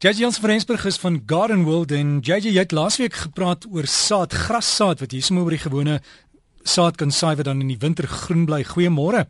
JJ Jans Frensburg is van Garden World en JJ jy het laasweek gepraat oor saad, grassaad wat hier sommer oor die gewone saad kan saai wat dan in die winter groen bly. Goeiemôre.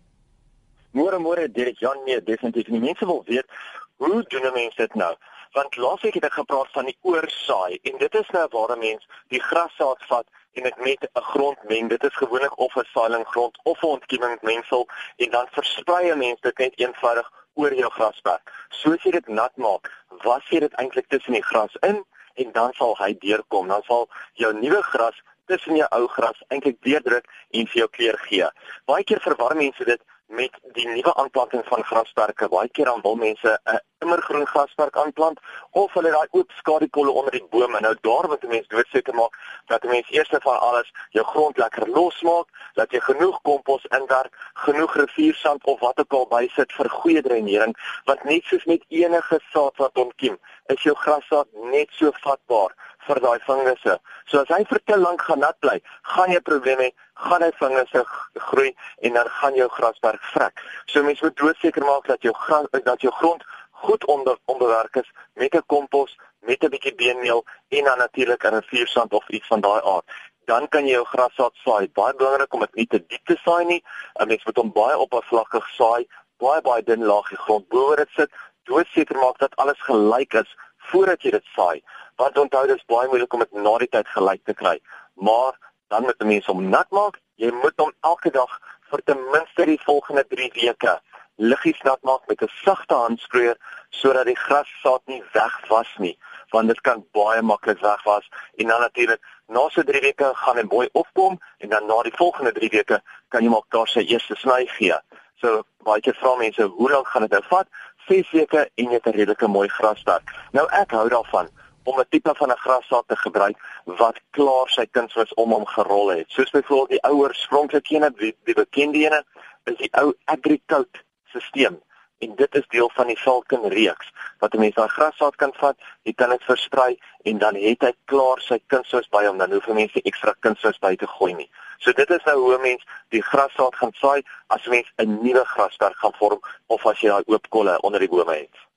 Môre môre Dirk Jan nee definitief nie mense wil weet hoe doen mense dit nou? Want laasweek het ek gepraat van die oorsaai en dit is nou waar 'n mens die grassaad vat en dit met 'n grond meng. Dit is gewoonlik of 'n saailing grond of 'n ontkiemingsmengsel en dan versprei 'n mens dit net eenvoudig oor jou grasperk. Soos jy dit nat maak, was jy dit eintlik tussen die gras in en dan sal hy deurkom. Dan sal jou nuwe gras tussen jou ou gras eintlik deurdruk en vir jou kleur gee. Baie keer verwar mense dit met die nuwe aanplanting van grasperke. Baie keer dan wil mense 'n immergroen grasperk aanplant of hulle daai oop skadukolle onder die bome. Nou daar moet 'n mens doodseker maak dat 'n mens eers van alles jou grond lekker losmaak, dat jy genoeg kompos inwerk, genoeg riviersand of wat ook al bysit vir goeie dreinering, want net soos met enige saad wat ontkiem, is jou grassaad net so vatbaar vir daai vingerse. So as hy vir te lank gaan nat bly, gaan jy probleme hê, gaan hy vingerse groei en dan gaan jou grasberg vrek. So mens moet doodseker maak dat jou gras dat jou grond goed onder onderwerk is met 'n kompos, met 'n bietjie beenmeel en dan natuurlik 'n riviersand of iets van daai aard. Dan kan jy jou grassaad saai. Baie belangrik om dit nie te diep te saai nie. 'n Mens moet hom baie oppervlakkig saai, baie baie dun laagie grond bo dit sit. Doodseker maak dat alles gelyk is voordat jy dit saai. Want onthou dis baie moeilik om dit na die tyd gelyk te kry. Maar dan moet mense hom nat maak. Jy moet hom elke dag vir ten minste die volgende 3 weke liggies nat maak met 'n sagte handsproeier sodat die grassaad nie wegwas nie, want dit kan baie maklik wegwas en dan natuurlik na so 3 weke gaan hy mooi opkom en dan na die volgende 3 weke kan jy maar daar sy eerste sny gee. So baie keer vra mense, hoe lank gaan dit nou vat? 6 weke en jy het 'n redelike mooi grasdak. Nou ek hou daarvan om 'n tipe van 'n grassaad te gebruik wat klaar sy kunsmis om hom gerol het. Soos byvoorbeeld die ouer oorspronklike ene, die, die bekende ene, is die ou Agricout stelsel en dit is deel van die Falcon reeks wat 'n mens daai grassaad kan vat, jy kan dit versprei en dan het hy klaar sy kunsmis by hom, dan hoef jy mense ekstra kunsmis by te gooi nie. So dit is nou hoe mens die grassaad gaan saai as mens 'n nuwe grasperk gaan vorm of as jy daai oop kolle onder die bome het.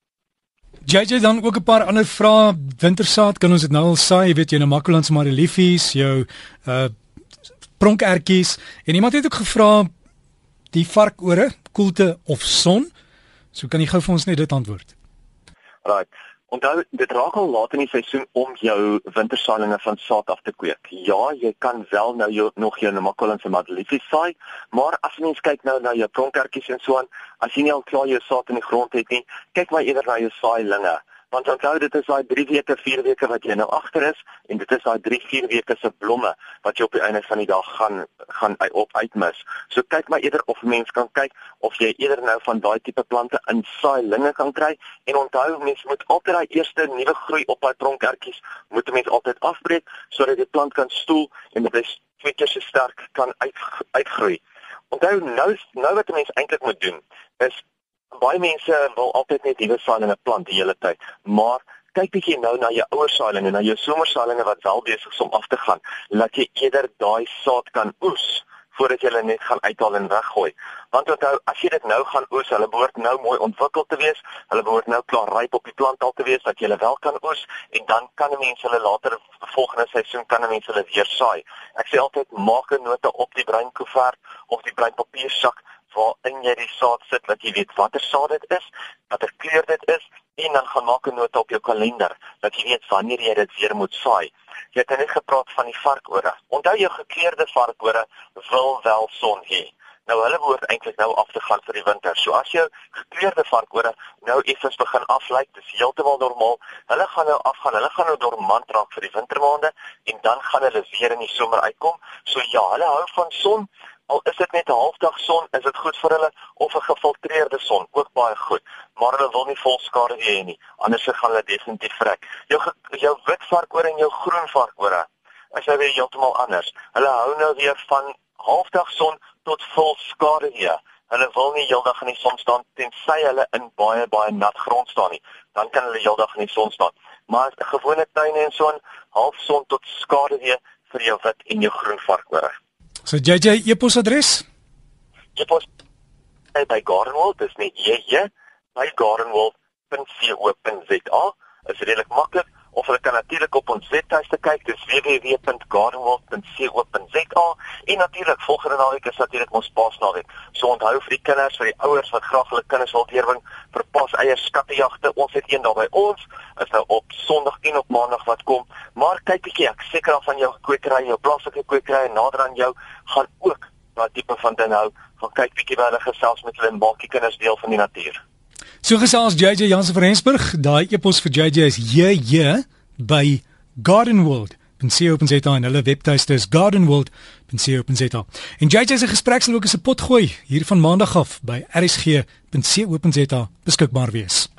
JJ dan ook 'n paar ander vrae. Wintersaad kan ons dit nou al saai, jy weet jy nou Makolands mareliefies, jou uh pronkertjies en iemand het ook gevra die varkore, koelte of son. So kan jy gou vir ons net dit antwoord. Right. Onthou, dit raak al laat in die seisoen om jou wintersaailinge van saad af te kweek. Ja, jy kan wel nou jou, nog jou Namakolan se madeliefie saai, maar as mens kyk nou na jou pronkertjies en so aan, as jy nie al klaar jou saad in die grond het nie, kyk maar eerder na jou saailinge want onthou dit is daai 3 weke, 4 weke wat jy nou agter is en dit is daai 3, 4 weke se blomme wat jy op die einde van die dag gaan gaan op uitmis. So kyk maar eerder of mens kan kyk of jy eerder nou van daai tipe plante in saailinge kan kry en onthou mens moet altyd daai eerste nuwe groei op daai tronkertjies moet mens altyd afbreek sodat die plant kan stoel en dit twee keer so sterk kan uit uitgroei. Onthou nou nou wat 'n mens eintlik moet doen is baie mense wil altyd net nuwe saailinge plant die hele tyd, maar kyk bietjie nou na jou ouer saailinge na jou somersaailinge wat wel besig is om af te gaan, laat jy eerder daai saad kan oes voordat jy hulle net gaan uithaal en weggooi. Want onthou, as jy dit nou gaan oes, hulle behoort nou mooi ontwikkel te wees, hulle behoort nou klaar ryp op die plant al te wees dat jy hulle wel kan oes en dan kan 'n mens hulle later volgende seisoen kan 'n mens hulle weer saai. Ek sê altyd maak 'n nota op die bruin koevert of die bruin papiersak waarin jy die saad sit dat jy weet watter saad dit is, watter kleur dit is en dan gaan maak 'n nota op jou kalender dat jy weet wanneer jy dit weer moet saai. Jy het net gepraat van die varkore. Onthou jou gekleurde varkore wil wel son hê. Nou hulle behoort eintlik nou af te gaan vir die winter. So as jou gekleurde varkore nou effens begin aflyk, dis heeltemal normaal. Hulle gaan nou afgaan. Hulle gaan nou dormant raak vir die wintermaande en dan gaan hulle weer in die somer uitkom. So ja, hulle hou van son, Al is dit net 'n halfdag son, is dit goed vir hulle of 'n gefiltreerde son, ook baie goed. Maar hulle wil nie volskade hê nie, anders gaan hulle definitief vrek. Jou jou wit varkoor en jou groen varkoor, as jy weer heeltemal anders. Hulle hou nou weer van halfdag son tot volskade hier. Hulle wil nie heeldag in die son staan tensy hulle in baie baie nat grond staan nie. Dan kan hulle heeldag in die son staan. Maar 'n gewone tuin en so 'n halfson tot skade weer vir jou wit en jou groen varkoor. So JJ e-posadres? E-pos by Gardenwold, dis net JJ by gardenwold.co.za is redelik maklik of hulle kan natuurlik op ons webtuiste kyk dis www.gardenworld.co.za en natuurlik volgende naweek is natuurlik ons paasnaweek. So onthou vir die kinders vir die ouers wat graag hulle kinders wil deurwing vir paas eier skattejagte ons het een daar by ons is nou op sonderdag en op maandag wat kom. Maar kyk bietjie ek seker af van jou kwekery jou plaaslike kwekery nader aan jou gaan ook daai tipe van ding hou van kyk bietjie waar hulle gesels met hulle en maak die kinders deel van die natuur So gesels JJ Jansen van Rensburg. Daai epos vir JJ is JJ by gardenworld.co.za en hulle webtuiste is gardenworld.co.za. En JJ se gesprek sal ook as 'n pot gooi hier van maandag af by rsg.co.za beskikbaar wees.